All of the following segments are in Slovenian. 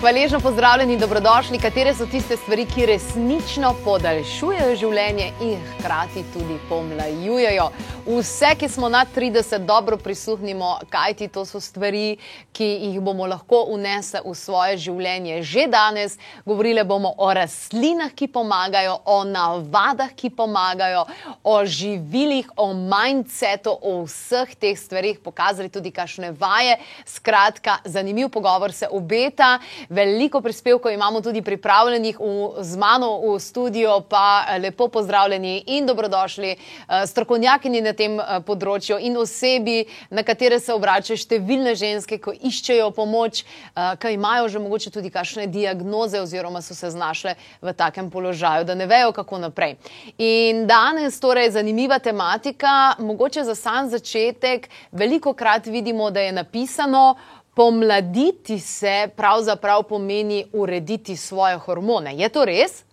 Hvaležno pozdravljeni, dobrodošli. Katere so tiste stvari, ki resnično podaljšujejo življenje in hkrati tudi pomlajujejo? Vse, ki smo nad 30, dobro prisluhnimo, kajti to so stvari, ki jih bomo lahko unesli v svoje življenje že danes. Govorili bomo o rastlinah, ki pomagajo, o navadah, ki pomagajo, o živilih, o mindsetu, o vseh teh stvarih, pokazali tudi kakšne vaje. Skratka, zanimiv pogovor se obeta veliko prispevkov imamo tudi pripravljenih v, z mano v studio, pa lepo pozdravljeni in dobrodošli uh, strokovnjakinji na tem uh, področju in osebi, na katere se obračajo številne ženske, ko iščejo pomoč, ki imajo že mogoče tudi kakšne diagnoze oziroma so se znašle v takem položaju, da ne vejo, kako naprej. In danes torej zanimiva tematika, mogoče za sam začetek, veliko krat vidimo, da je napisano, pomladiti se pravzaprav pomeni urediti svoje hormone. Je to res?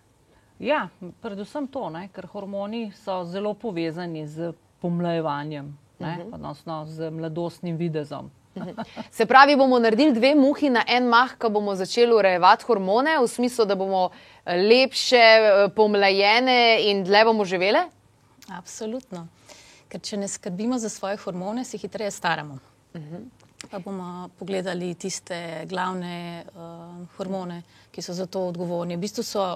Ja, predvsem to, ne? ker hormoni so zelo povezani z pomlajevanjem, uh mhm. -huh. odnosno z mladostnim videzom. Mhm. Se pravi, bomo naredili dve muhi na en mah, ko bomo začeli urejevati hormone, v smislu, da bomo lepše, pomlajene in dlje bomo živele? Absolutno. Ker če ne skrbimo za svoje hormone, se hitreje staramo. Uh mhm. -huh. Pa bomo pogledali tiste glavne uh, hormone, ki so za to odgovorni. V bistvu so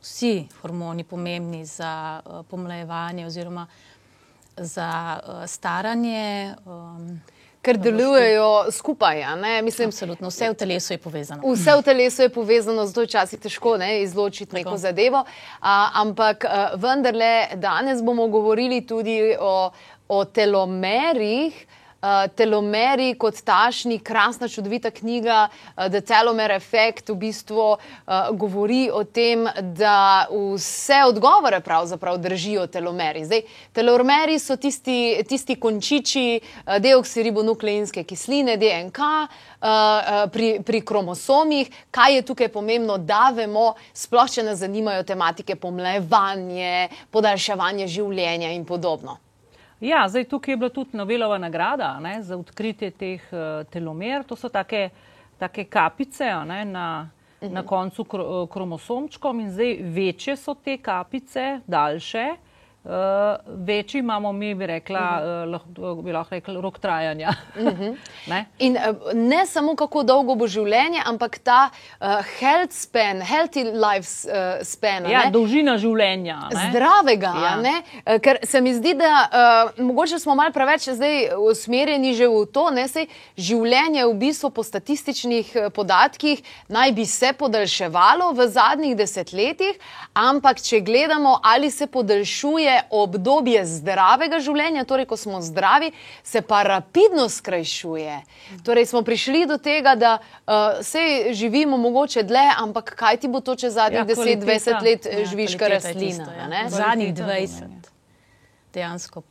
vsi hormoni pomembni za uh, pomlajevanje oziroma za uh, staranje. Um, Ker delujejo skupaj. Mislim, Absolutno, vse v telesu je povezano. Vse v telesu je povezano, zato je včasih težko ne, izločiti neko zadevo. A, ampak vendarle, danes bomo govorili tudi o, o telomerih. Uh, telomeri kot tašni, krasna, čudovita knjiga, uh, The Telomere Effect, v bistvu uh, govori o tem, da vse odgovore pravzaprav držijo telomeri. Zdaj, telomeri so tisti, tisti končiči uh, deoksiribonukleinske kisline, DNK. Pri, pri kromosomih, kaj je tukaj pomembno, da vemo, sploh če nas zanimajo tematike pomlajevanja, podaljševanja življenja in podobno. Ja, zdaj tukaj je bila tudi Nobelova nagrada ne, za odkritje teh uh, telomer. To so take, take kapice ne, na, uh -huh. na koncu kr kromosomčkom in zdaj večje so te kapice, daljše. Uh, Uh, večji imamo, mi bi rekla, uh -huh. uh, lahko, bi lahko rekli, rok trajanja. Uh mhm. -huh. ne? In uh, ne samo kako dolgo bo življenje, ampak ta uh, health span, healthy life uh, span. Ja, ne? dolžina življenja. Ne? Zdravega. Ja. Ne? Ker se mi zdi, da uh, mogoče smo mal preveč zdaj usmerjeni že v to, da se življenje v bistvu po statističnih podatkih naj bi se podaljševalo v zadnjih desetletjih, ampak če gledamo, ali se podaljšuje je obdobje zdravega življenja, torej ko smo zdravi, se pa rapidno skrajšuje. Torej smo prišli do tega, da uh, se živimo mogoče dlje, ampak kaj ti bo to čez zadnjih ja, 10-20 let ja, živiš, kar rastlina? Ja. Zadnjih 20 dejansko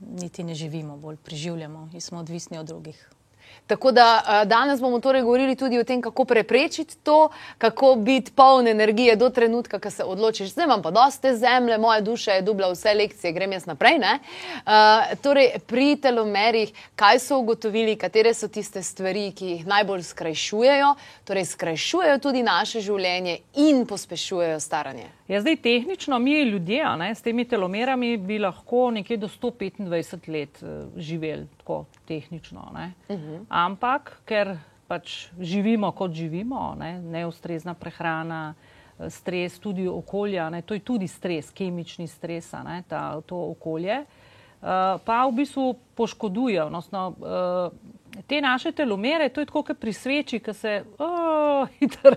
niti ne živimo, bolj preživljamo in smo odvisni od drugih. Tako da uh, danes bomo torej govorili tudi o tem, kako preprečiti to, kako biti poln energije do trenutka, ko se odločiš, zdaj imam pa doste zemlje, moja duša je dubla vse lekcije, grem jaz naprej. Uh, torej, pri telomerih, kaj so ugotovili, katere so tiste stvari, ki jih najbolj skrajšujejo, torej skrajšujejo tudi naše življenje in pospešujejo staranje. Ja, zdaj, tehnično, mi ljudje ne, s temi telomerami bi lahko nekje do 125 let uh, živeli, tako tehnično. Uh -huh. Ampak ker pač živimo kot živimo, ne, neustrezna prehrana, eh, stres, tudi okolja, ne, to je tudi stres, kemični stres, ne, ta, to okolje, uh, pa v bistvu poškoduje. Odnosno, uh, te naše telomere, to je tako, kot pri sveči, ki se oh, hitro uh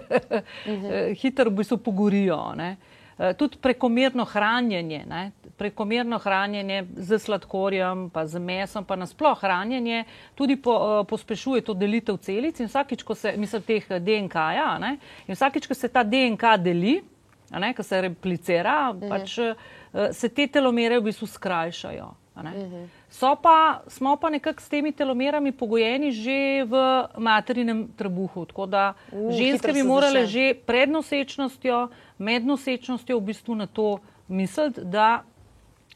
-huh. hiter v bistvu pogorijo. Ne. Eh, tudi prekomerno hranjenje, ne? Prekomerno hranjenje z sladkorjem, pa z mesom, pa nasploh hranjenje tudi po, uh, pospešuje to delitev celic in vsakič, ko se, mislim, teh DNK-ja, in vsakič, ko se ta DNK deli, ne, ko se replicira, mhm. pač uh, se te telomere v bistvu skrajšajo. Mhm. -huh. pa, smo pa nekako s temi telomerami pogojeni že v materinem trebuhu, tako da uh, ženske bi morale že pred nosečnostjo med nosečnostjo v bistvu na to misliti, da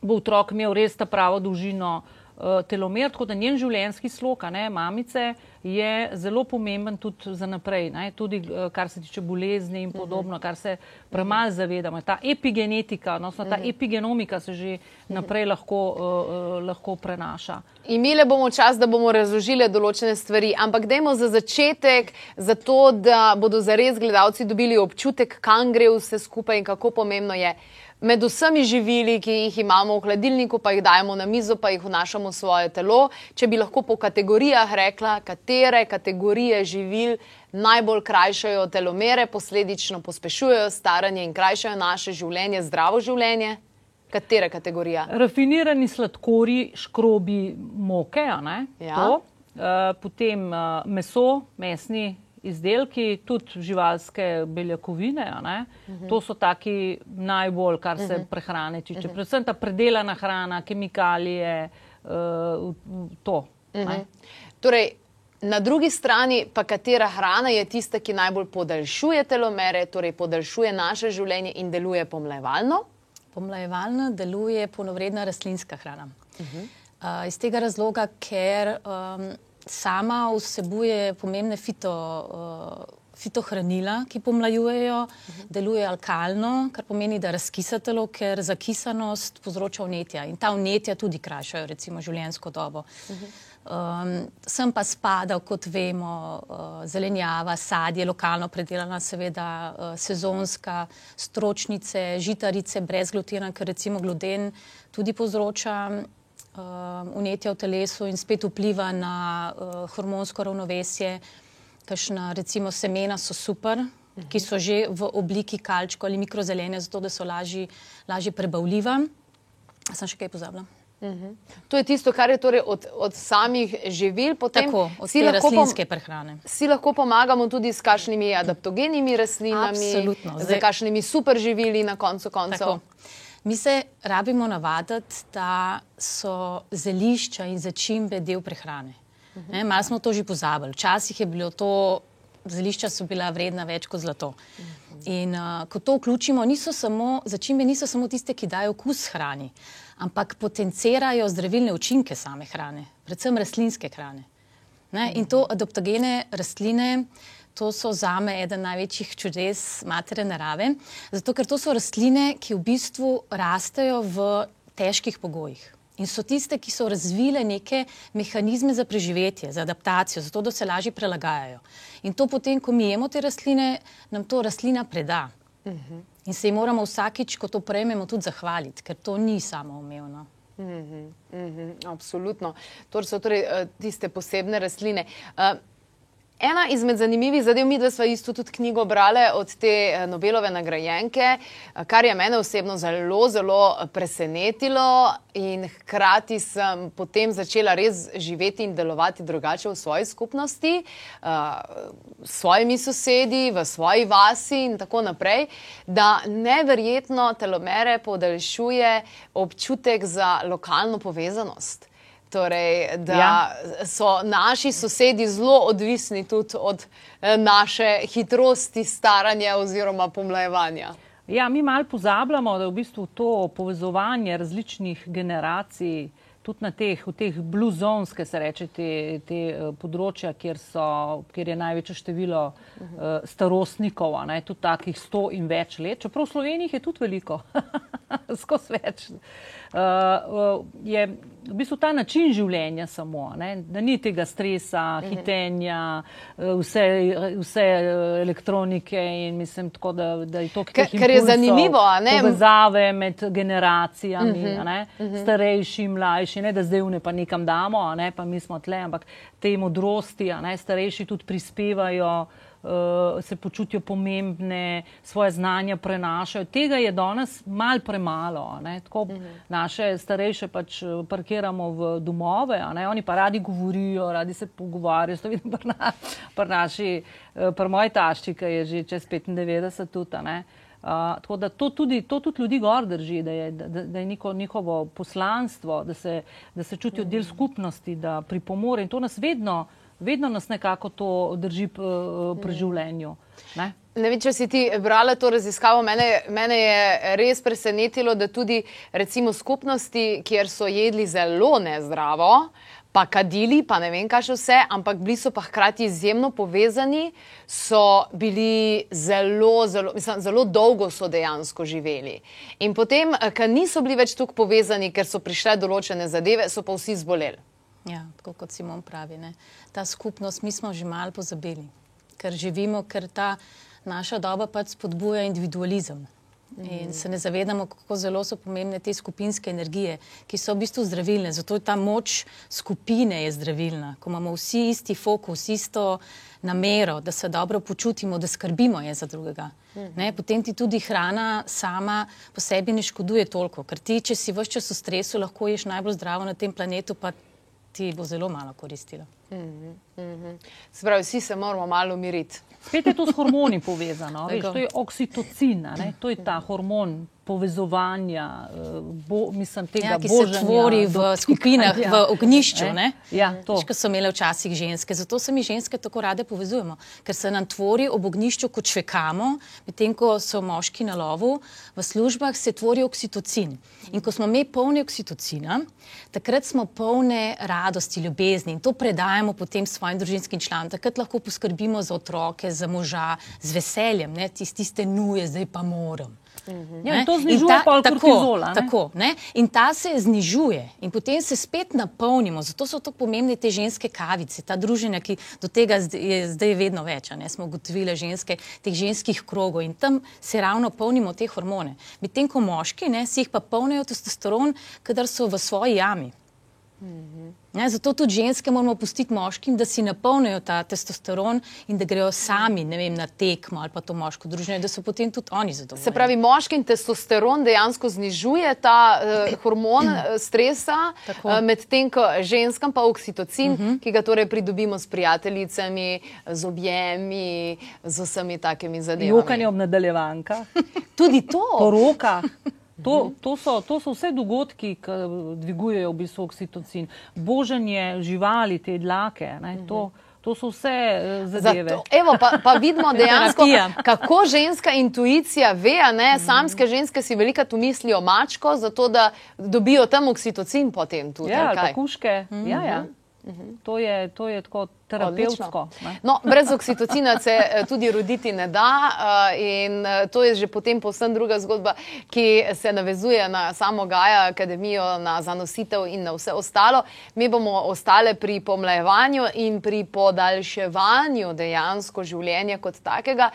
bo otrok imel res ta pravo dolžino uh, telomer, tako da njen življenjski slog, ne, mamice, je zelo pomemben tudi za naprej, ne, tudi uh, kar se tiče bolezni in podobno, kar se premalo zavedamo. Ta epigenetika, no, ta epigenomika se že naprej lahko, uh, lahko prenaša. Imeli bomo čas, da bomo razložili določene stvari, ampak dajmo za začetek, za to, da bodo zares gledalci dobili občutek, kam gre vse skupaj in kako pomembno je med vsemi živili, ki jih imamo v hladilniku, pa jih dajemo na mizo, pa jih vnašamo v svoje telo. Če bi lahko po kategorijah rekla, katere kategorije živil najbolj krajšajo telomere, posledično pospešujejo staranje in krajšajo naše življenje, zdravo življenje. Katera kategorija? Rafinirani sladkori, škrobi, moke, ja. uh, potem uh, meso, mesni izdelki, tudi živalske beljakovine. Uh -huh. To so taki najbolj, kar se uh -huh. prehrane tiče. Uh -huh. Predvsem ta predelana hrana, kemikalije, uh, to. Uh -huh. torej, na drugi strani pa katera hrana je tista, ki najbolj podaljšuje telomere, torej podaljšuje naše življenje in deluje pomlajevalno? Pomlajevalno deluje polnovredna rastlinska hrana. Uh -huh. uh, iz tega razloga, ker um, sama vsebuje pomembne fito, uh, fitohranila, ki pomlajujejo, uh -huh. deluje alkalno, kar pomeni, da razkisa telo, ker zakisanost povzroča vnetja in ta vnetja tudi krajšajo, recimo, življenjsko dobo. Uh -huh. Um, sem pa spadal, kot vemo, uh, zelenjava, sadje, lokalno predelana, seveda uh, sezonska, stročnice, žitarice brez glutena, ker recimo gluten tudi povzroča unetja v telesu in spet vpliva na uh, hormonsko ravnovesje. Kašna, recimo, semena so super, -huh. ki so že v obliki kalčka ali mikrozelene, zato da so lažje prebavljiva. Sem še kaj pozabila. Uh -huh. To je tisto, kar je torej od, od samih živil, potem Tako, od si lahko rastlinske prehrane. Si lahko pomagamo tudi s kakšnimi adaptogenimi rastlinami, z kakšnimi super živili na koncu koncev. Tako. Mi se rabimo navaditi, da so zelišča in začimbe del prehrane. Uh -huh. Malo smo to že pozabili. Včasih je bilo to, zelišča so bila vredna več kot zlato. Uh -huh. In uh, ko to vključimo, niso samo, začimbe niso samo tiste, ki dajo okus hrani, ampak potencirajo zdravilne učinke same hrane, predvsem rastlinske hrane. -huh. In to adaptogene rastline. To so za me eden največjih čudes matere narave, zato ker to so rastline, ki v bistvu rastejo v težkih pogojih. In so tiste, ki so razvile neke mehanizme za preživetje, za adaptacijo, zato da se lažje prilagajajo. In to potem, ko mi jemo te rastline, nam to rastlina preda. Uh -huh. In se jim moramo vsakič, ko to prejmemo, tudi zahvaliti, ker to ni samo umevno. Uh -huh, uh -huh, absolutno. To so torej uh, tiste posebne rastline. Uh, Ena izmed zanimivih zadev, mi dva smo isto tudi knjigo brali od te eh, Nobelove nagrajenke, eh, kar je mene osebno zelo, zelo presenetilo in hkrati sem potem začela res živeti in delovati drugače v svoji skupnosti, eh, s svojimi sosedi, v svoji vasi in tako naprej, da neverjetno telomere podaljšuje občutek za lokalno povezanost. Torej, da ja. so naši sosedi zelo odvisni tudi od eh, naše hitrosti staranja oziroma pomlajevanja. Ja, mi malo pozabljamo, da je v bistvu to povezovanje različnih generacij, tudi na teh, teh blue zones, ki se reče, te, te uh, področja, kjer, so, kjer je največje število uh, starostnikov, ne, tudi takih sto in več let. Čeprav v Sloveniji je tudi veliko, skozi več. Uh, je v bistvu ta način življenja samo, ne, da ni tega stresa, mhm. hitenja, vse, vse elektronike in mislim tako, da, da je to, kar je zanimivo. Povezave med generacijami, -huh, ne, -huh. starejši, mlajši ne da zdaj vne pa nekam damo, ne, pa mi smo tle, ampak te modrosti, ne, starejši tudi prispevajo, se počutijo pomembne, svoje znanja prenašajo. Tega je danes mal premalo. Ne, tako mhm. naše starejše pač eh, parkiramo v domove, oni pa radi govorijo, radi se pogovarjajo, to vidim pri, na, pri naši, uh, pri moji tašči, ki je že čez 95 tudi. Ne, tako da to tudi, to tudi ljudi gor drži, da je, da, da je njiho, njihovo poslanstvo, da se, da se čutijo del skupnosti, da pripomore in to nas vedno, vedno nas nekako to drži pri življenju. Ne? Ne vem, če si ti brala to raziskavo, mene, mene je res presenetilo, da tudi recimo skupnosti, kjer so jedli zelo nezdravo, pa kadili, pa ne vem, kaj še vse, ampak bili so pa hkrati izjemno povezani, so bili zelo, zelo, mislim, zelo dolgo so dejansko živeli. In potem, ker niso bili več tako povezani, ker so prišle določene zadeve, so pa vsi zboleli. Ja, tako kot Simon pravi, ne? ta skupnost, mi smo že malo pozabili, ker živimo, ker ta naša doba pač spodbuja individualizem. In se ne zavedamo, kako zelo so pomembne te skupinske energije, ki so v bistvu zdravilne. Zato je ta moč skupine je zdravilna, ko imamo vsi isti fokus, isto namero, da se dobro počutimo, da skrbimo je za drugega. Ne, potem ti tudi hrana sama po sebi ne škoduje toliko, ker ti, če si vse čas v stresu, lahko ješ najbolj zdravo na tem planetu, pa ti bo zelo malo koristilo. Se pravi, vsi se moramo malo umiriti. Spet je to s hormoni povezano. Veš, to je oksitocin, a ne? to je ta hormon povezovanja, eh, bo, mislim, tega Ja, ki se božanja, tvori v skupinah, v ognjišču. Ne? Ja, to. Veš, so imele včasih ženske. Zato se mi ženske tako rade povezujemo, ker se nam tvori ob ognjišču, ko čvekamo, medtem ko so moški na lovu, v službah se tvori oksitocin. In ko smo mi polni oksitocina, takrat smo polne radosti, ljubezni in to predajamo potem svojim družinskim članom. Takrat lahko poskrbimo za otroke, za moža, z veseljem, ne Tis- tiste nuje, zdaj pa moram. Ja, in Ne? to znižuje pol tako, kortizola. ne? Tako, ne? In ta se znižuje, in potem se spet napolnimo. Zato so tako pomembne te ženske kavice, ta druženja, ki do tega je zdaj vedno več. Ne? Smo ugotovili ženske, teh ženskih krogov in tam se ravno polnimo te hormone. Medtem ko moški ne, si jih pa polnijo testosteron, kadar so v svoji jami. Ne, zato tudi ženske moramo pustiti moškim, da si napolnijo ta testosteron in da grejo sami ne vem, na tekmo ali pa to moško druženje, da so potem tudi oni zadovoljni. Se pravi, moški in testosteron dejansko znižuje ta uh, hormon uh, stresa, uh, medtem ko ženskam pa oksitocin, uh -huh. ki ga torej pridobimo s prijateljicami, z objemi, z vsemi takimi zadevami. Jokanje ob nadaljevankah, Tudi to. poroka. To, to, so, to so vse dogodki, ki dvigujejo v bistvu oksitocin. Boženje živali, te dlake, ne, to, to so vse eh, zadeve. Zato, evo, pa, pa vidimo dejansko, kako ženska intuicija ve, ne, samske ženske si velikrat umislijo mačko, zato da dobijo tam oksitocin potem tudi. Ja, ali ali kaj? pa kuške. Ja, ja. To je, to je tako terapevtsko. No, brez oksitocina se eh, tudi roditi ne da, eh, in eh, to je že potem povsem druga zgodba, ki se navezuje na samo Gaja akademijo, na zanositev in na vse ostalo. Mi bomo ostale pri pomlajevanju in pri podaljševanju dejansko življenja kot takega.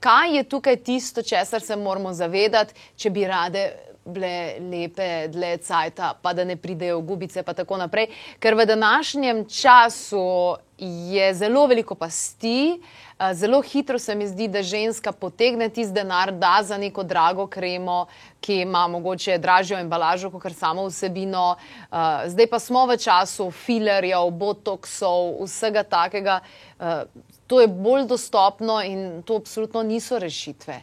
Kaj je tukaj tisto, česar se moramo zavedati, če bi rade bile lepe, dlje cajta, pa da ne pridejo gubice, pa tako naprej. Ker v današnjem času je zelo veliko pasti, zelo hitro se mi zdi, da ženska potegne tisti denar, da za neko drago kremo, ki ima mogoče dražjo embalažo kot samo vsebino. Zdaj pa smo v času filerjev, botoksov, vsega takega. To je bolj dostopno in to absolutno niso rešitve.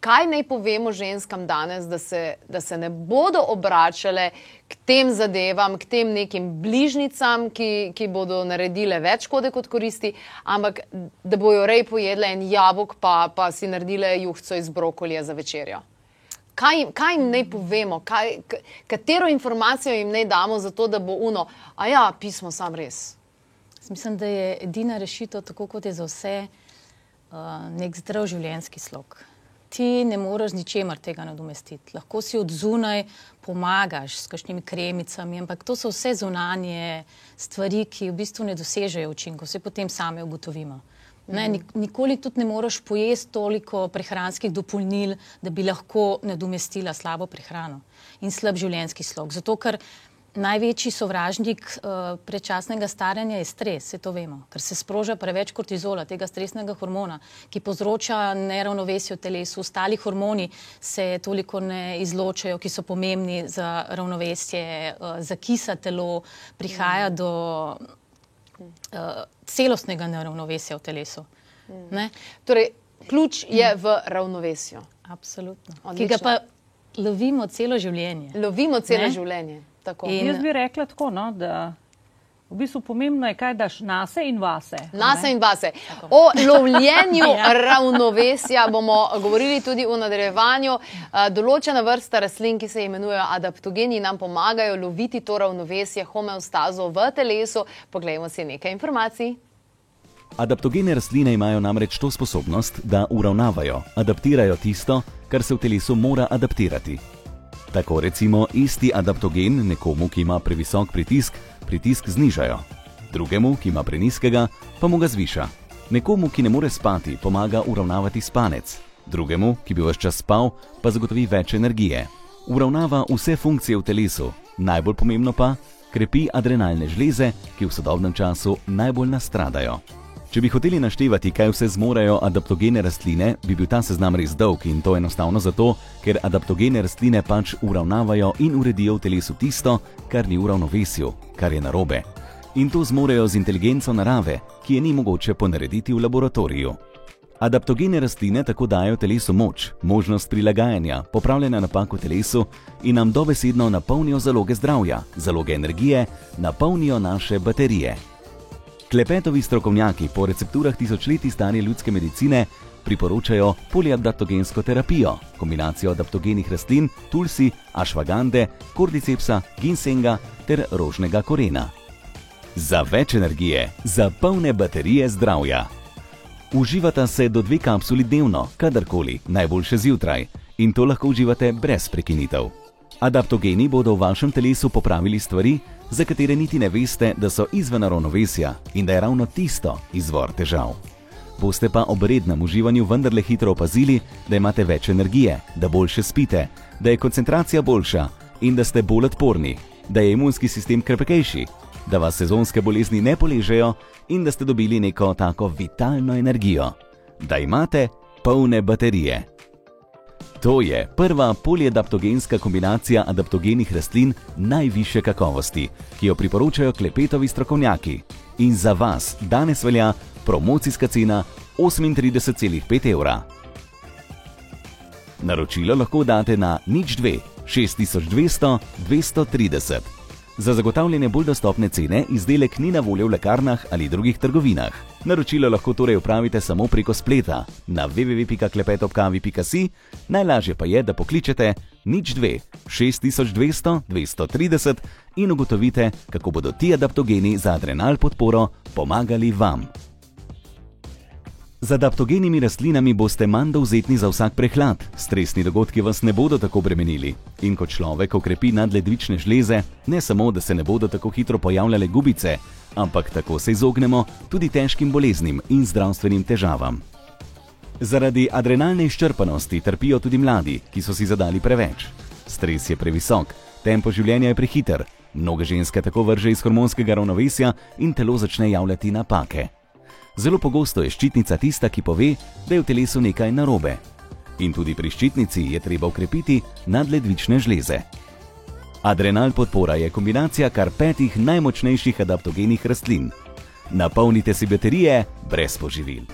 Kaj naj povemo ženskam danes, da se, da se ne bodo obračale k tem zadevam, k tem nekim bližnicam, ki, ki bodo naredile več škode kot koristi, ampak da bojo rej pojedle en jabolk, pa, pa si naredile juhco iz brokolija za večerjo? Kaj, kaj jim naj povemo, kaj, katero informacijo jim naj damo, zato da bo uno, a ja, pismo sam res. Mislim, da je edina rešitev, tako kot je za vse, uh, nek zdrav življenjski slog. Ti ne moreš ničemer tega nadomestiti. Lahko si od zunaj pomagaš s kakšnimi kremicami, ampak to so vse zunanje stvari, ki v bistvu ne dosežejo učinkov, vse potem same ugotovimo. Ne, nik- nikoli tudi ne moreš pojesti toliko prehranskih dopolnil, da bi lahko nadomestila slabo prehrano in slab življenjski slog. Zato, ker Največji sovražnik uh, predčasnega staranja je stres, vse to vemo, ker se sproža preveč kortizola, tega stresnega hormona, ki povzroča neravnovesje v telesu. Ostali hormoni se toliko ne izločajo, ki so pomembni za ravnovesje, uh, za kisa telo, prihaja do uh, celostnega neravnovesja v telesu. Ne? Torej, ključ je v ravnovesju. Absolutno. Ki Odlično. ga pa lovimo celo življenje. Lovimo celo Ne? življenje. Tako. In- Jaz bi rekla tako, no, da V bistvu pomembno je, kaj daš nase in vase. Nase in vase. O lovljenju ja. ravnovesja bomo govorili tudi v nadaljevanju. Eh, določena vrsta rastlin, ki se imenujejo adaptogeni, nam pomagajo loviti to ravnovesje, homeostazo v telesu. Poglejmo si nekaj informacij. Adaptogene rastline imajo namreč to sposobnost, da uravnavajo, adaptirajo tisto, kar se v telesu mora adaptirati. Tako recimo isti adaptogen nekomu, ki ima previsok pritisk, pritisk znižajo, drugemu, ki ima preniskega, pa mu ga zviša. Nekomu, ki ne more spati, pomaga uravnavati spanec, drugemu, ki bi vse čas spal, pa zagotovi več energije. Uravnava vse funkcije v telesu, najbolj pomembno pa krepi adrenalne žleze, ki v sodobnem času najbolj nastradajo. Če bi hoteli naštevati, kaj vse zmorejo adaptogene rastline, bi bil ta seznam res dolg in to enostavno zato, ker adaptogene rastline pač uravnavajo in uredijo v telesu tisto, kar ni v ravnovesju, kar je narobe. In to zmorejo z inteligenco narave, ki je ni mogoče ponarediti v laboratoriju. Adaptogene rastline tako dajo telesu moč, možnost prilagajanja, popravljanja napak v telesu in nam dobesedno napolnijo zaloge zdravja, zaloge energije, napolnijo naše baterije. Klepetovi strokovnjaki po recepturah tisočletij stare ljudske medicine priporočajo poliadaptogensko terapijo, kombinacijo adaptogenih rastlin, tulsi, ašvagande, kordicepsa, ginsenga ter rožnega korena. Za več energije, za polne baterije zdravja. Uživata se do dve kapsuli dnevno, kadarkoli, najboljše zjutraj, in to lahko uživate brez prekinitev. Adaptogeni bodo v vašem telesu popravili stvari, za katere niti ne veste, da so izven ravnovesja in da je ravno tisto izvor težav. Boste pa ob rednem uživanju vendarle hitro opazili, da imate več energije, da boljše spite, da je koncentracija boljša in da ste bolj odporni, da je imunski sistem krepkejši, da vas sezonske bolezni ne poležejo in da ste dobili neko tako vitalno energijo, da imate polne baterije. To je prva poliadaptogenska kombinacija adaptogenih rastlin najviše kakovosti, ki jo priporočajo klepetovi strokovnjaki. In za vas danes velja promocijska cena 38,5 evra. Naročilo lahko date na nič 2 6200 230. Za zagotavljanje bolj dostopne cene izdelek ni na voljo v lekarnah ali drugih trgovinah. Naročilo lahko torej upravite samo preko spleta na www.klepetopkavi.si, najlažje pa je, da pokličete nič 2 6200 230 in ugotovite, kako bodo ti adaptogeni za adrenal podporo pomagali vam. Z adaptogenimi rastlinami boste manj dovzetni za vsak prehlad, stresni dogodki vas ne bodo tako bremenili. In ko človek okrepi nadledvične žleze, ne samo, da se ne bodo tako hitro pojavljale gubice, ampak tako se izognemo tudi težkim boleznim in zdravstvenim težavam. Zaradi adrenalne izčrpanosti trpijo tudi mladi, ki so si zadali preveč. Stres je previsok, tempo življenja je prehiter, mnoge ženske tako vrže iz hormonskega ravnovesja in telo začne javljati napake. Zelo pogosto je ščitnica tista, ki pove, da je v telesu nekaj narobe. In tudi pri ščitnici je treba ukrepiti nadledvične žleze. Adrenal podpora je kombinacija kar petih najmočnejših adaptogenih rastlin. Napolnite si baterije brez poživil.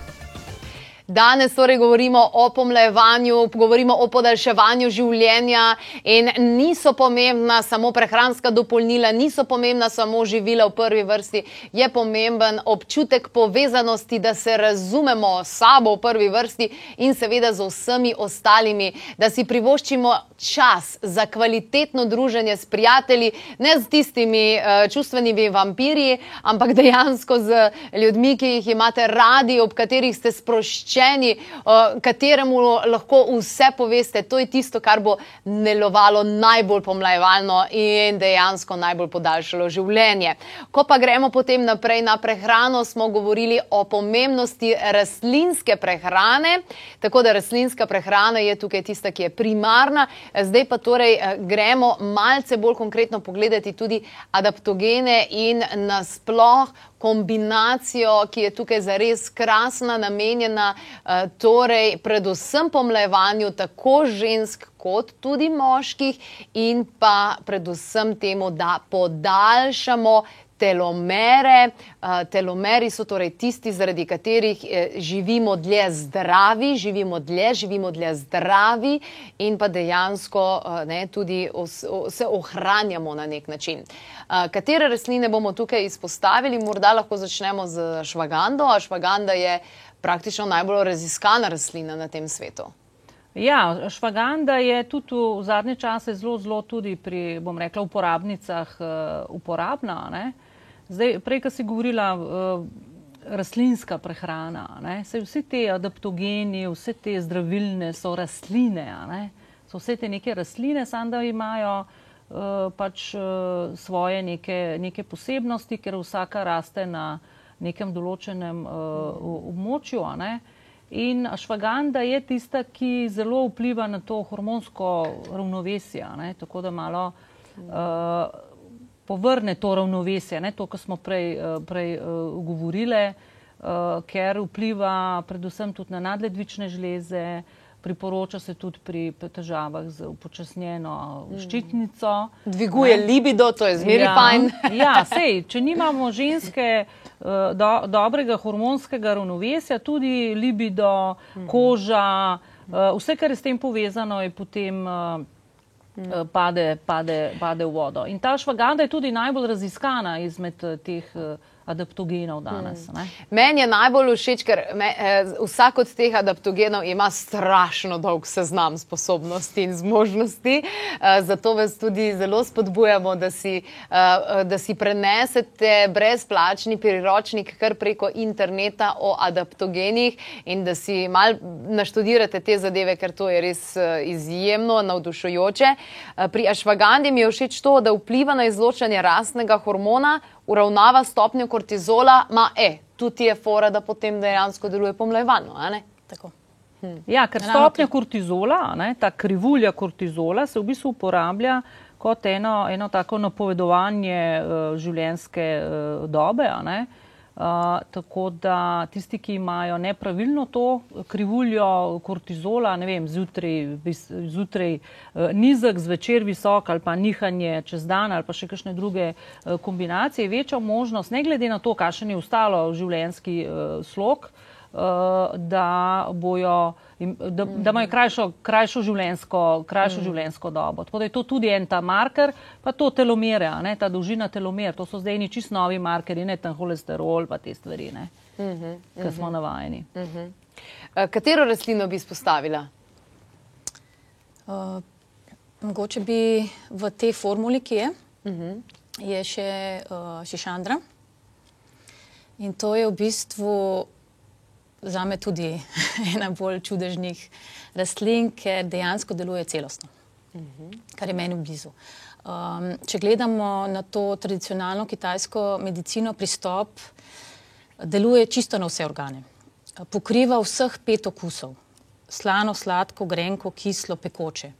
Danes torej govorimo o pomlajevanju, govorimo o podaljševanju življenja in niso pomembna samo prehranska dopolnila, niso pomembna samo živila v prvi vrsti, je pomemben občutek povezanosti, da se razumemo s sabo v prvi vrsti in seveda z vsemi ostalimi, da si privoščimo čas za kvalitetno druženje s prijatelji, ne z tistimi uh, čustvenimi vampirji, ampak dejansko z ljudmi, ki jih imate radi, ob katerih ste sproščeni sproščeni, uh, kateremu lahko vse poveste. To je tisto, kar bo delovalo najbolj pomlajevalno in dejansko najbolj podaljšalo življenje. Ko pa gremo potem naprej na prehrano, smo govorili o pomembnosti rastlinske prehrane. Tako da rastlinska prehrana je tukaj tista, ki je primarna. Zdaj pa torej eh, gremo malce bolj konkretno pogledati tudi adaptogene in nasploh kombinacijo, ki je tukaj zares krasna, namenjena eh, torej predvsem pomlajevanju tako žensk kot tudi moških in pa predvsem temu, da podaljšamo telomere. Telomeri so torej tisti, zaradi katerih eh, živimo dlje zdravi, živimo dlje, živimo dlje zdravi in pa dejansko ne, tudi os, o, se ohranjamo na nek način. Katere rastline bomo tukaj izpostavili? Morda lahko začnemo z švagando. Švaganda je praktično najbolj raziskana rastlina na tem svetu. Ja, švaganda je tudi v zadnje čase zelo, zelo tudi pri, bom rekla, uporabnicah uh, uporabna. Ne? Zdaj, prej, ko si govorila, uh, rastlinska prehrana, ne? se vsi te adaptogeni, vse te zdravilne so rastline, so vse te neke rastline, samo da imajo uh, pač uh, svoje neke, neke posebnosti, ker vsaka raste na nekem določenem uh, območju. Ne? In ašvaganda je tista, ki zelo vpliva na to hormonsko ravnovesje, ne? tako da malo uh, povrne to ravnovesje, ne? to, kar smo prej, uh, prej uh, govorili, uh, ker vpliva predvsem tudi na nadledvične žleze, priporoča se tudi pri težavah z upočasnjeno mm. ščitnico. Dviguje ne? libido, to je zmeraj ja, fajn. ja, sej, če nimamo ženske. Eh, do, dobrega hormonskega ravnovesja, tudi libido, mhm. koža, vse, kar je s tem povezano, je potem uh, pade, pade, pade v vodo. In ta švaganda je tudi najbolj raziskana izmed teh. Adaptogenov danes. Hmm. Meni je najbolj všeč, ker me, eh, vsak od teh adaptogenov ima strašno dolg seznam sposobnosti in zmožnosti. Eh, zato vas tudi zelo spodbujamo, da si, eh, da si prenesete brezplačni priročnik kar preko interneta o adaptogenih in da si mal naštudirate te zadeve, ker to je res eh, izjemno navdušujoče. Eh, pri ašvagandi mi je všeč to, da vpliva na izločanje rastnega hormona uravnava stopnjo kortizola, ima E, tudi je fora, da potem dejansko deluje pomlajevalno. Hm. Ja, ker stopnja kortizola, ne, ta krivulja kortizola se v bistvu uporablja kot eno, eno tako napovedovanje uh, življenjske uh, dobe. Ne, uh, tako da tisti, ki imajo nepravilno to krivuljo kortizola, ne vem, zjutraj, zjutraj uh, nizek, zvečer visok ali pa nihanje čez dan ali pa še kakšne druge uh, kombinacije, večja možnost, ne glede na to, kakšen je ostalo življenjski uh, slog, uh, da bojo da, da imajo krajšo, krajšo, življenjsko, krajšo mm. življenjsko dobo. Tako da je to tudi en ta marker, pa to telomere, ne, ta dolžina telomer, to so zdaj neki čist novi markeri, ne tam holesterol, pa te stvari, mm -hmm, ki mm -hmm. smo navajeni. Mm -hmm. uh, katero rastlino bi izpostavila? Uh, mogoče bi v tej formuli, ki je, mm -hmm. je še uh, šišandra. In to je v bistvu za me tudi ena bolj čudežnih rastlin, ker dejansko deluje celostno, kar je meni blizu. Um, če gledamo na to tradicionalno kitajsko medicino, pristop deluje čisto na vse organe. Pokriva vseh pet okusov: slano, sladko, grenko, kislo, pekoče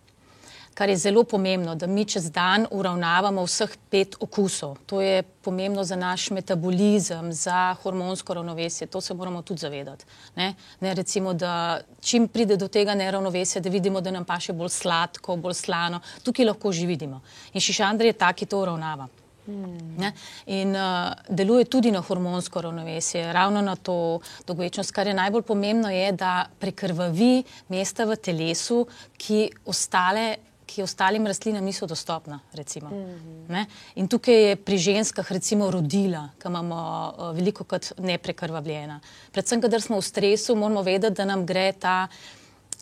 kar je zelo pomembno, da mi čez dan uravnavamo vseh pet okusov. To je pomembno za naš metabolizem, za hormonsko ravnovesje. To se moramo tudi zavedati. Ne? Ne, recimo, da čim pride do tega neravnovesja, da vidimo, da nam pa še bolj sladko, bolj slano, tukaj lahko že vidimo. In šišandr je tak, ki to uravnava. Hmm. In uh, deluje tudi na hormonsko ravnovesje, ravno na to dolgovečnost. Kar je najbolj pomembno, je, da prekrvavi mesta v telesu, ki ostale ki ostalim rastlinam niso dostopna. Recimo, mm -hmm. In tukaj je pri ženskah recimo rodila, ki imamo uh, veliko kot neprekrvavljena. Predvsem, kadar smo v stresu, moramo vedeti, da nam gre ta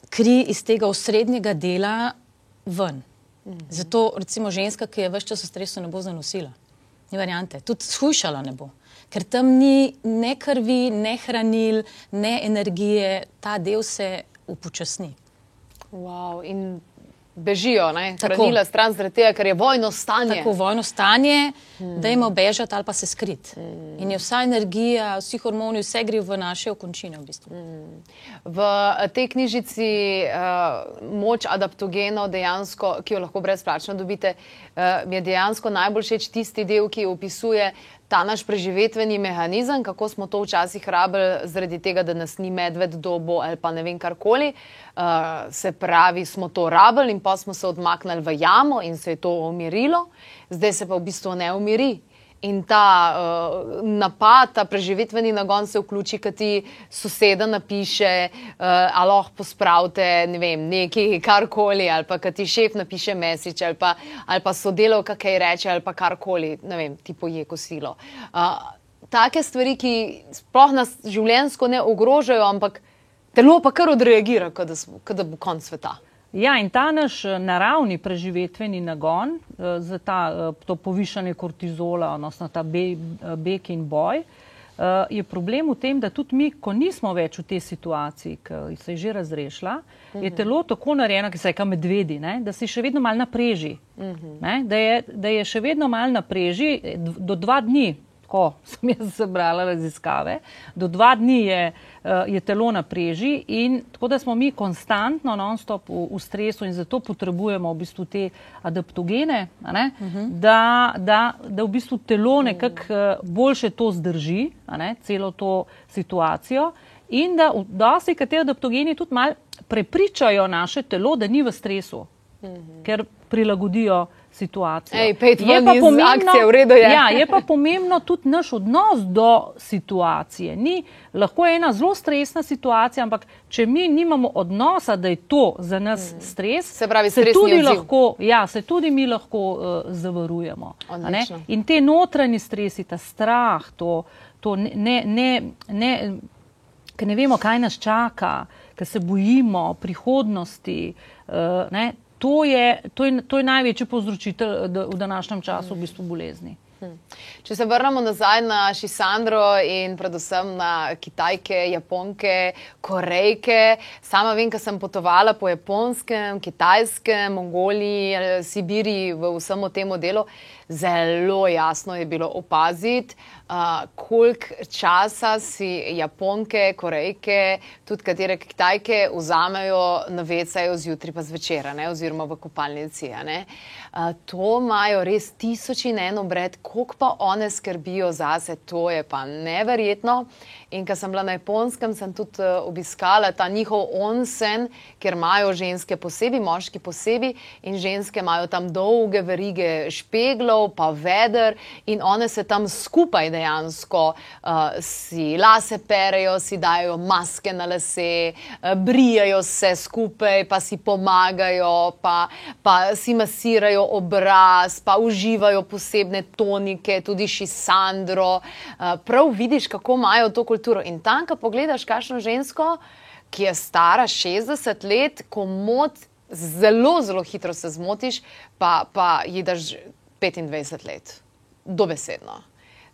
kri iz tega osrednjega dela ven. Mm -hmm. Zato recimo ženska, ki je vse čas v stresu, ne bo zanosila. Ni variante. Tudi shujšala ne bo. Ker tam ni ne krvi, ne hranil, ne energije, ta del se upočasni. Wow bežijo, hranila stran zaradi tega, ker je vojno stanje. Tako vojno stanje, hmm. da jim obežati ali pa se skriti. Hmm. In je vsa energija, vsi hormoni, vse gre v naše okončine. V, bistvu. hmm. v tej knjižici uh, Moč adaptogenov, dejansko, ki jo lahko brezplačno dobite, uh, mi je dejansko najbolj všeč tisti del, ki opisuje ta naš preživetveni mehanizem, kako smo to včasih rabili, zaradi tega, da nas ni medved dobo ali pa ne vem karkoli. Uh, se pravi, smo to rabili in pa smo se odmaknili v jamo in se je to umirilo, zdaj se pa v bistvu ne umiri. In ta uh, napad, ta preživetveni nagon se vključi, ki ti soseda napiše, uh, ali lahko pospravite ne vem, nekaj, karkoli, ali pa ti šef napiše mesič, ali pa, ali pa sodelovka kaj reče, ali pa karkoli, ne vem, ti poje kosilo. Uh, take stvari, ki sploh nas življenjsko ne ogrožajo, ampak telo pa kar odreagira, da bo konc sveta. Ja, in ta naš eh, naravni preživetveni nagon eh, za ta, eh, to povišanje kortizola, odnosno ta beg in boj, je problem v tem, da tudi mi, ko nismo več v tej situaciji, ki se je že razrešila, je mhm. telo tako narejeno, ki se je medvedi, ne, da si še vedno mal napreži. Mhm. Ne, da, je, da je še vedno mal napreži do dva dni, ko sem jaz zabrala raziskave, do dva dni je, eh, je telo na preži in tako da smo mi konstantno non-stop v, v stresu in zato potrebujemo v bistvu te adaptogene, uh mhm. -huh. da, da, da v bistvu telo nekako eh, boljše to zdrži, celo to situacijo in da dosti kateri adaptogeni tudi mal prepričajo naše telo, da ni v stresu, uh mhm. -huh. ker prilagodijo situacijo. Ej, je, pa pomembno, akcije, redu, je. Ja, je pa pomembno tudi naš odnos do situacije. Ni, lahko je ena zelo stresna situacija, ampak če mi nimamo odnosa, da je to za nas mm. stres, se, pravi, se, tudi, lahko, ja, se tudi mi lahko uh, zavarujemo. In te notranji stresi, ta strah, to, to ne, ne, ne, ne, ne vemo, kaj nas čaka, ker se bojimo prihodnosti. Uh, ne, to je, to je, to je največji povzročitelj v današnjem času v bistvu bolezni. Hm. Če se vrnemo nazaj na Šisandro in predvsem na Kitajke, Japonke, Korejke, sama vem, ker sem potovala po Japonskem, Kitajskem, Mongoliji, Sibiriji, v vsem tem delu, zelo jasno je bilo opaziti, uh, koliko časa si Japonke, Korejke, tudi katere Kitajke vzamejo na vecajo zjutraj pa zvečer, oziroma v kopalnici. Uh, to imajo res tisoč in eno bred, koliko pa one skrbijo zase, to je pa neverjetno. In ker sem bila na japonskem, sem tudi uh, obiskala ta njihov onsen, ker imajo ženske posebej, moški posebej, in ženske imajo tam dolge verige špeglov, pa veder, in one se tam skupaj dejansko uh, si lase perejo, si dajo maske na lase, uh, brijajo se skupaj, pa si pomagajo, pa, pa si masirajo obraz, pa uživajo posebne tonike, tudi šisandro. Uh, prav vidiš, kako imajo to kulturo. In tam, ko pogledaš, kakšno žensko, ki je stara 60 let, ko mod. Zelo, zelo hitro se zmotiš, pa, pa ji daš 25 let, dobesedno.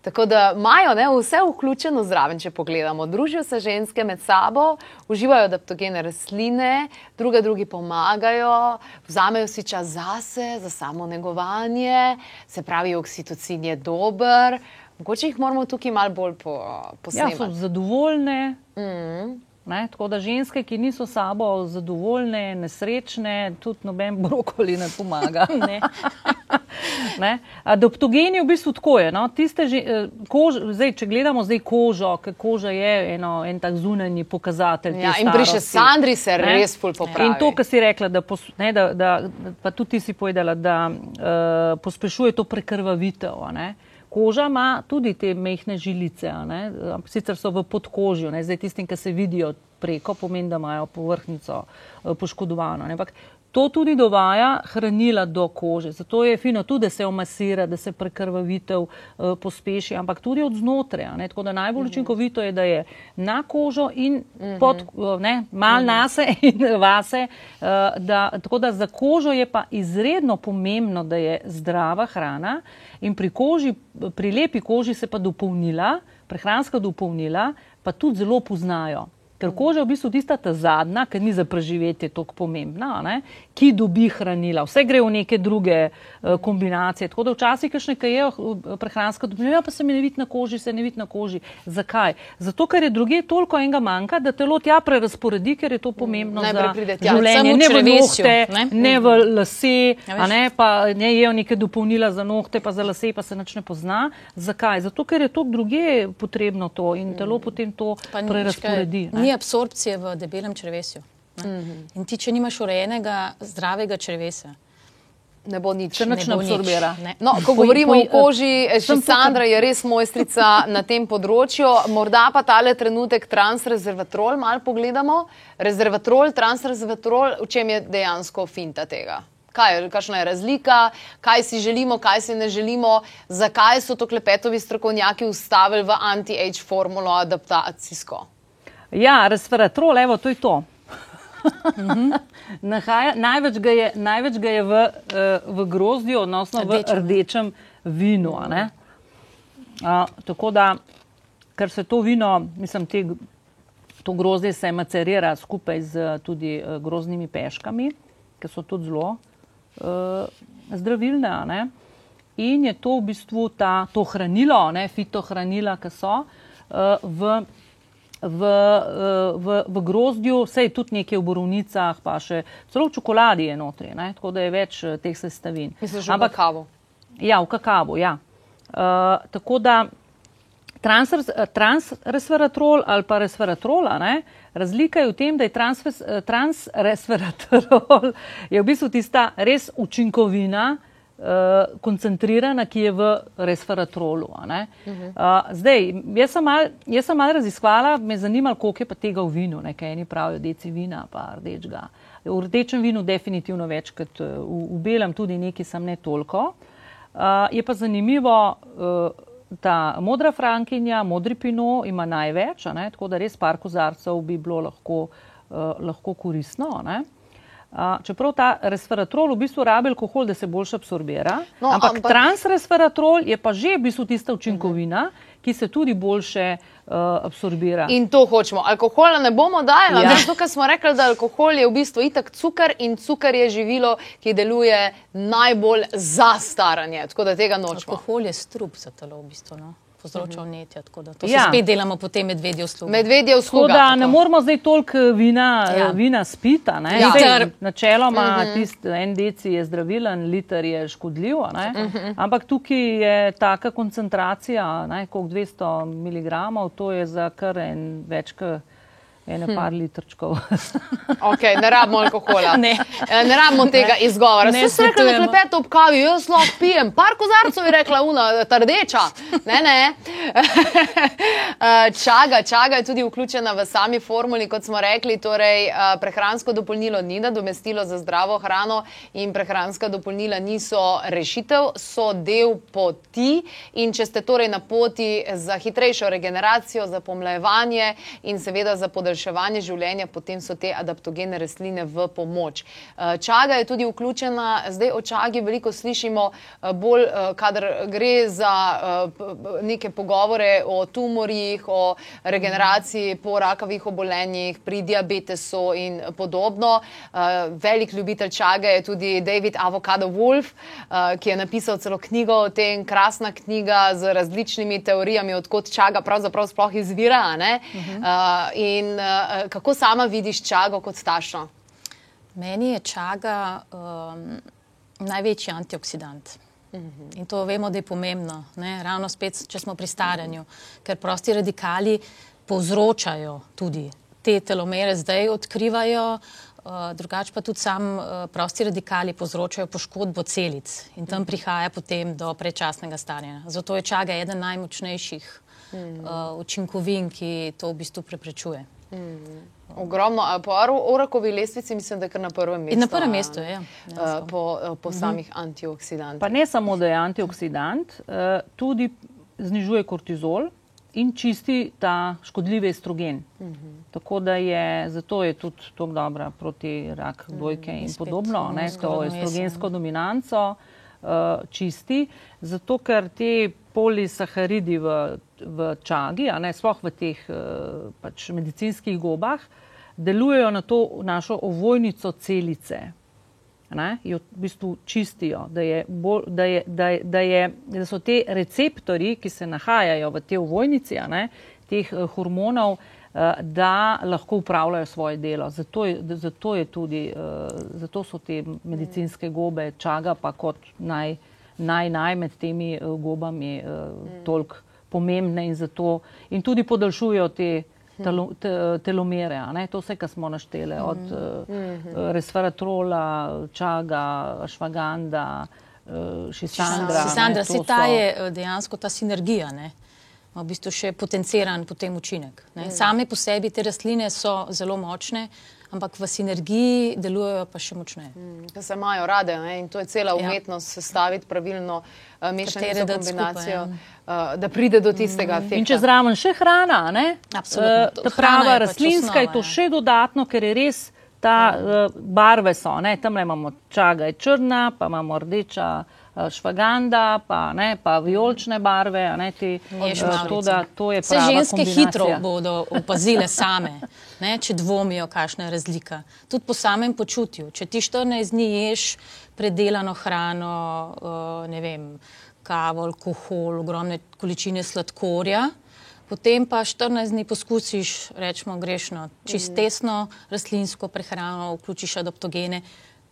Tako da imajo ne, vse vključeno zraven, če pogledamo. Družijo se ženske med sabo, uživajo adaptogene rastline, druge drugi pomagajo, vzamejo si čas zase, za samo negovanje, se pravi, oksitocin je dober. Mogoče jih moramo tukaj malo bolj posebej. Ja, so zadovoljne. Mm. Ne, tako da ženske, ki niso sabo zadovoljne, nesrečne, tudi noben brokoli ne pomaga. Ne. Ne. Adaptogeni v bistvu tako je. No. Tiste, eh, kož, zdaj, če gledamo zdaj kožo, ker koža je eno, en tak zunanji pokazatelj. Ja, in pri Sandri se ne. res pol popravi. In to, kar si rekla, da, pos, ne, da, da, pa tudi ti si povedala, da uh, pospešuje to prekrvavitev. Ne koža ima tudi te mehke žilice, sicer so v podkožju, ne? zdaj tistim, ki se vidijo preko, pomeni, da imajo površnico eh, poškodovano. Ne? Ampak To tudi dovaja hranila do kože. Zato je fino tudi, da se omasira, da se prekrvavitev uh, pospeši, ampak tudi od znotraj. Tako da najbolj mhm. učinkovito je, da je na kožo in mhm. pod, uh, ne, mal mhm. nase in vase. Uh, da, tako da za kožo je pa izredno pomembno, da je zdrava hrana in pri koži, pri lepi koži se pa dopolnila, prehranska dopolnila pa tudi zelo poznajo. Ker koža je v bistvu tista ta zadnja, ki ni za preživetje tako pomembna, ne? Ki dobi hranila. Vse gre v neke druge uh, kombinacije. Tako da včasih, nekaj je uh, prehranska dobina, ja, pa se mi ne vidi na koži, se ne vidi na koži. Zakaj? Zato, ker je druge toliko enega manjka, da telo tja prerasporedi, ker je to pomembno mm, za življenje. Ne v nohte, ne, ne v lase, ja, ne, pa ne jejo neke dopolnila za nohte, pa za lase, pa se nič ne pozna. Zakaj? Zato, ker je to druge potrebno to in telo potem to prerasporedi. Ni absorpcije v debelem črvesju. Mm -hmm. In ti, če nimaš urejenega, zdravega črvesa, Ne bo nič. Se nič ne bo nič, absorbira. ne. No, ko govorimo o koži, sem še tukaj- Sandra je res mojstrica na tem področju. Morda pa tale trenutek transrezervatrol malo pogledamo. Rezervatrol, transrezervatrol, v čem je dejansko finta tega? Kaj je, kakšna je razlika, kaj si želimo, kaj si ne želimo, zakaj so to klepetovi strokovnjaki ustavili v anti-age formulo adaptacijsko? Ja, resveratrol, evo, to je to. Nahaja, največ, ga je, največ ga je v, eh, v grozdju, odnosno v Rdečem. rdečem vinu. a. A, tako da, ker se to vino, mislim, te, to grozdje se macerira skupaj z tudi eh, grozdnimi peškami, ki so tudi zelo uh, zdravilne. a ne. In je to v bistvu ta, to hranilo, ne, fitohranila, ki so uh, v v, eh, v, v grozdju, vse je tudi nekaj v borovnicah, pa še celo v čokoladi je notri, ne? tako da je več eh, teh sestavin. Misliš, v kakavu? Ja, v kakavu, ja. Uh, tako da transres- transresveratrol ali pa resveratrola, ne, razlika je v tem, da je transresveratrol je v bistvu tista res učinkovina, uh, koncentrirana, ki je v resveratrolu. Uh, zdaj, jaz sem malo mal raziskvala, me je zanimalo, koliko je pa tega v vinu, nekaj eni pravijo, deci vina, pa rdečega. V rdečem vinu definitivno več kot eh, v, v belem, tudi nekaj sem ne toliko. Uh, je pa zanimivo, uh, ta modra frankinja, modri pino ima največ, ne, tako da res par kozarcev bi bilo lahko, uh, lahko koristno. ne. Uh, čeprav ta resveratrol v bistvu rabi alkohol, da se boljše absorbira, No, ampak, ampak- transresveratrol je pa že v bistvu tista učinkovina, ki se tudi boljše uh, absorbira. In to hočemo. Alkohola ne bomo dajali, Ja. ja. zato ker smo rekli, da alkohol je v bistvu itak cukor in cukor je živilo, ki deluje najbolj za staranje. Tako da tega nočemo. Alkohol je strup za telo, v bistvu. No? Povzroča vnetja, tako da to Ja. spet delamo potem medvedje usluge. Medvedje v Tako da ne moramo zdaj toliko vina, Ja. ja. vina spita. ne. Ja. Liter. Načeloma uh -huh. tist, en deci je zdravilen, liter je škodljiv. a ne. Uh -huh. Ampak tukaj je taka koncentracija, ne, koliko 200 mg, to je za kar en več kot ene hm. par litrčkov. Okay, ne rabimo alkohola. Ne. Ne rabimo tega ne. izgovora. Ne Ste se rekli na svetujemo. klepetu ob kavi, jaz lahko pijem. Par kozarcev je rekla una, ta rdeča. Ne, ne. Eh, Čaga, čaga je tudi vključena v sami formuli, kot smo rekli. Torej, eh, prehransko dopolnilo ni nadomestilo za zdravo hrano in prehranska dopolnila niso rešitev, so del poti. In če ste torej na poti za hitrejšo regeneracijo, za pomlajevanje in seveda za podaljševanje življenja, potem so te adaptogene rastline v pomoč. Eh, Čaga je tudi vključena, zdaj o čagi veliko slišimo, eh, bolj, eh, kadar gre za neke pogovore o tumorjih, o regeneraciji po rakavih obolenjih, pri diabetesu in podobno. Velik ljubitelj čage je tudi David Avocado Wolf, ki je napisal celo knjigo o tem, krasna knjiga z različnimi teorijami, odkot čaga pravzaprav sploh izvira. a ne? Eh, In kako sama vidiš čago kot tašno? Meni je čaga um, največji antioksidant. In to vemo, da je pomembno, ne? ravno spet, če smo pri staranju, ker prosti radikali povzročajo tudi te telomere, zdaj odkrivajo, uh, drugače pa tudi sam uh, prosti radikali povzročajo poškodbo celic in tam prihaja potem do predčasnega staranja. Zato je čaga eden najmočnejših uh, učinkovin, ki to v bistvu preprečuje. Ogromno, a po orakovi lestvici mislim, da je kar na prvem mestu. In na prvem mestu je. Ja. eh, Po, po samih antioksidantih. Pa ne samo, da je antioksidant, tudi znižuje kortizol in čisti ta škodljivi estrogen. Tako da je, zato je tudi tako dobra proti rak dvojke in spet podobno, ne, to zgodno jesen. estrogensko dominanco uh, čisti, zato ker te polisaharidi v, v čagi, a ne sploh v teh uh, pač medicinskih gobah, delujejo na to našo ovojnico celice ne, jo v bistvu čistijo, da, je bolj, da, je, da, da, je, da so te receptori, ki se nahajajo v tej ovojnici, ne, teh eh, hormonov, eh, da lahko upravljajo svoje delo. Zato, je, zato, je tudi, eh, zato so te medicinske gobe čaga pa kot naj, naj, naj med temi eh, gobami eh, toliko pomembne in, zato, in tudi podaljšujejo te telo, te, telomere, a ne? to vse, kar smo našteli, od uh, resveratrola, čaga, švaganda, uh, šisandra. Sandra, ne, to se ta so- je eh, dejansko ta sinergija, ne? v bistvu še potenciran potem učinek. Ne? Same po sebi te rastline so zelo močne, ampak v sinergiji delujejo pa še močneje. Ker se imajo rade ne? in to je cela Ja. umetnost, sestaviti pravilno uh, mešanico, dati kombinacijo, skupaj, uh, da pride do tistega efekta. In če zraven še hrana, ne? Absolutno. Eh, To- ta hrana prava je pač rastlinska je to osnova, ja. še dodatno, ker je res ta uh, barve so. Ne? Tam imamo čaga je črna, pa imamo rdeča uh, švaganda, pa, ne, pa vijolične barve. Ne, te, eh, to, da, to je Vse ženske hitro bodo opazile same, ne, če dvomijo, kakšna je razlika. Tudi po samem počutju. Če ti 14 dni ješ predelano hrano, uh, ne vem, kavo, alkohol, ogromne količine sladkorja. Potem pa 14 dni poskusiš, rečemo grešno, čistesno rastlinsko prehrano, vključiš adaptogene.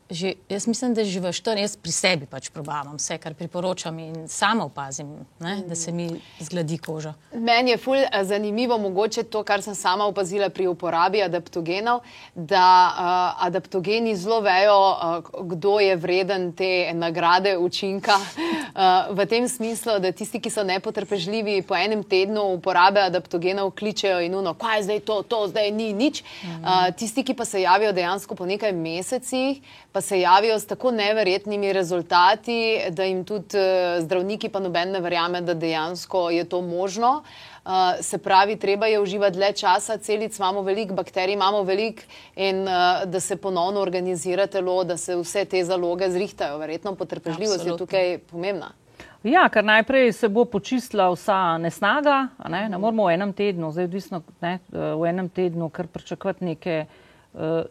Že, jaz mislim, da že v 14, jaz pri sebi pač probavam vse, kar priporočam in sama opazim, ne, da se mi zgladi koža. Meni je ful eh, zanimivo mogoče to, kar sem sama opazila pri uporabi adaptogenov, da uh, adaptogeni zelo vejo, uh, kdo je vreden te nagrade učinka. Uh, v tem smislu, da tisti, ki so nepotrpežljivi, po enem tednu uporabe adaptogenov kličejo in uno, kaj je zdaj to, to zdaj ni nič. Uh, tisti, ki pa se javijo dejansko po nekaj mesecih, pa se javijo s tako neverjetnimi rezultati, da jim tudi uh, zdravniki pa noben ne verjame, da dejansko je to možno. Uh, se pravi, treba je uživati dlje časa, celic imamo veliko, bakterij imamo veliko in uh, da se ponovno organizira telo, da se vse te zaloge zrihtajo. Verjetno potrpežljivost je Absolutno. tukaj pomembna. Ja, ker najprej se bo počistila vsa nesnaga, a ne, ne moramo v enem tednu, zdaj odvisno, ne, eh, v enem tednu, kar pričakovati neke uh,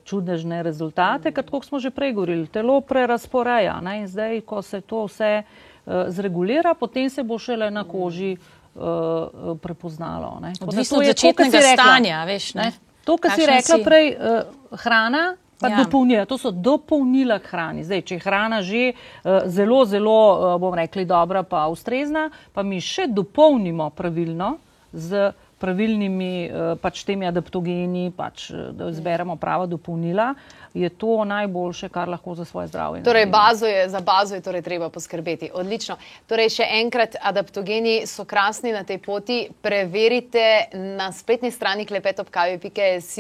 čudežne rezultate, ker tako smo že prej govorili, telo prerasporeja ne, in zdaj, ko se to vse uh, zregulira, potem se bo šele na koži uh, prepoznalo. Ne. Odvisno od je to, kar si začetnega rekla, stanja, veš, ne. To, kar si rekla si? prej, uh, hrana. Pa Ja. dopolnila, to so dopolnila k hrani. Zdaj, če je hrana že uh, zelo, zelo, uh, bomo rekli, dobra, pa ustrezna, pa mi še dopolnimo pravilno z pravilnimi uh, pač temi adaptogeni, pač, eh, da izberemo prava dopolnila, je to najboljše, kar lahko za svoje zdravje. Torej, bazo je, za bazo je torej treba poskrbeti. Odlično. Torej, še enkrat, adaptogeni so krasni na tej poti. Preverite na spletni strani klepetopkavi.js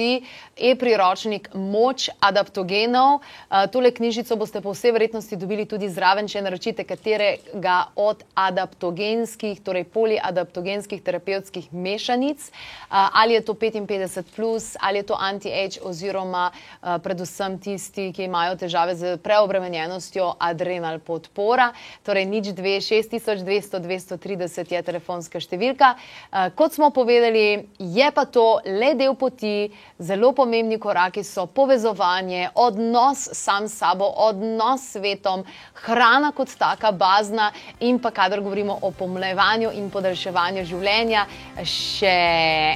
e-priročnik Moč adaptogenov. Uh, tole knjižico boste po vsej verjetnosti dobili tudi zraven, če naročite katerega od adaptogenskih, torej poliadaptogenskih terapevtskih mešanic. Uh, ali je to 55, plus, ali je to anti-age, oziroma uh, predvsem tisti, ki imajo težave z preobremenjenostjo, adrenal podpora. Torej, nič 2, 6200, 230 je telefonska številka. Uh, kot smo povedali, je pa to le del poti, zelo pomembni koraki so povezovanje, odnos sam s sabo, odnos s svetom, hrana kot taka, bazna in pa kadar govorimo o pomlevanju in podaljševanju življenja, še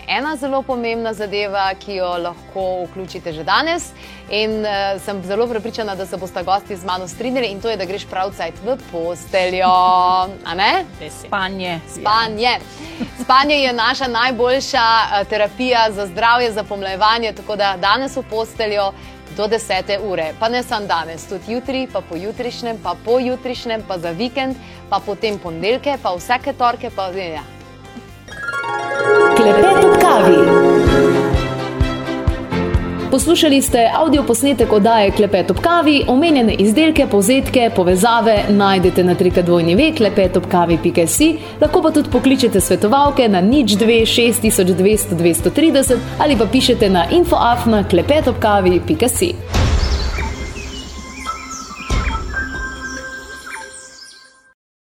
ena zelo pomembna zadeva, ki jo lahko vključite že danes. In uh, sem zelo prepričana, da se boste gosti z mano strinjali, in to je, da greš pravcajt v posteljo. Spanje. Spanje. Spanje je naša najboljša eh, terapija za zdravje, za pomlajevanje, tako da danes v posteljo do 10. ure. Pa ne samo danes, tudi jutri, pa pojutrišnjem, pa pojutrišnjem, pa za vikend, pa potem ponedeljke, pa vsake torke, pa ja. Klepet ob kavi. Poslušali ste avdio posnetek oddaje Klepet ob kavi, omenjene izdelke, povzetke, povezave najdete na trikadvojni vek klepetobkavi.si, lahko pa tudi pokličete svetovalke na nič 2 6200 230 ali pa pišete na infoafna klepetobkavi.si.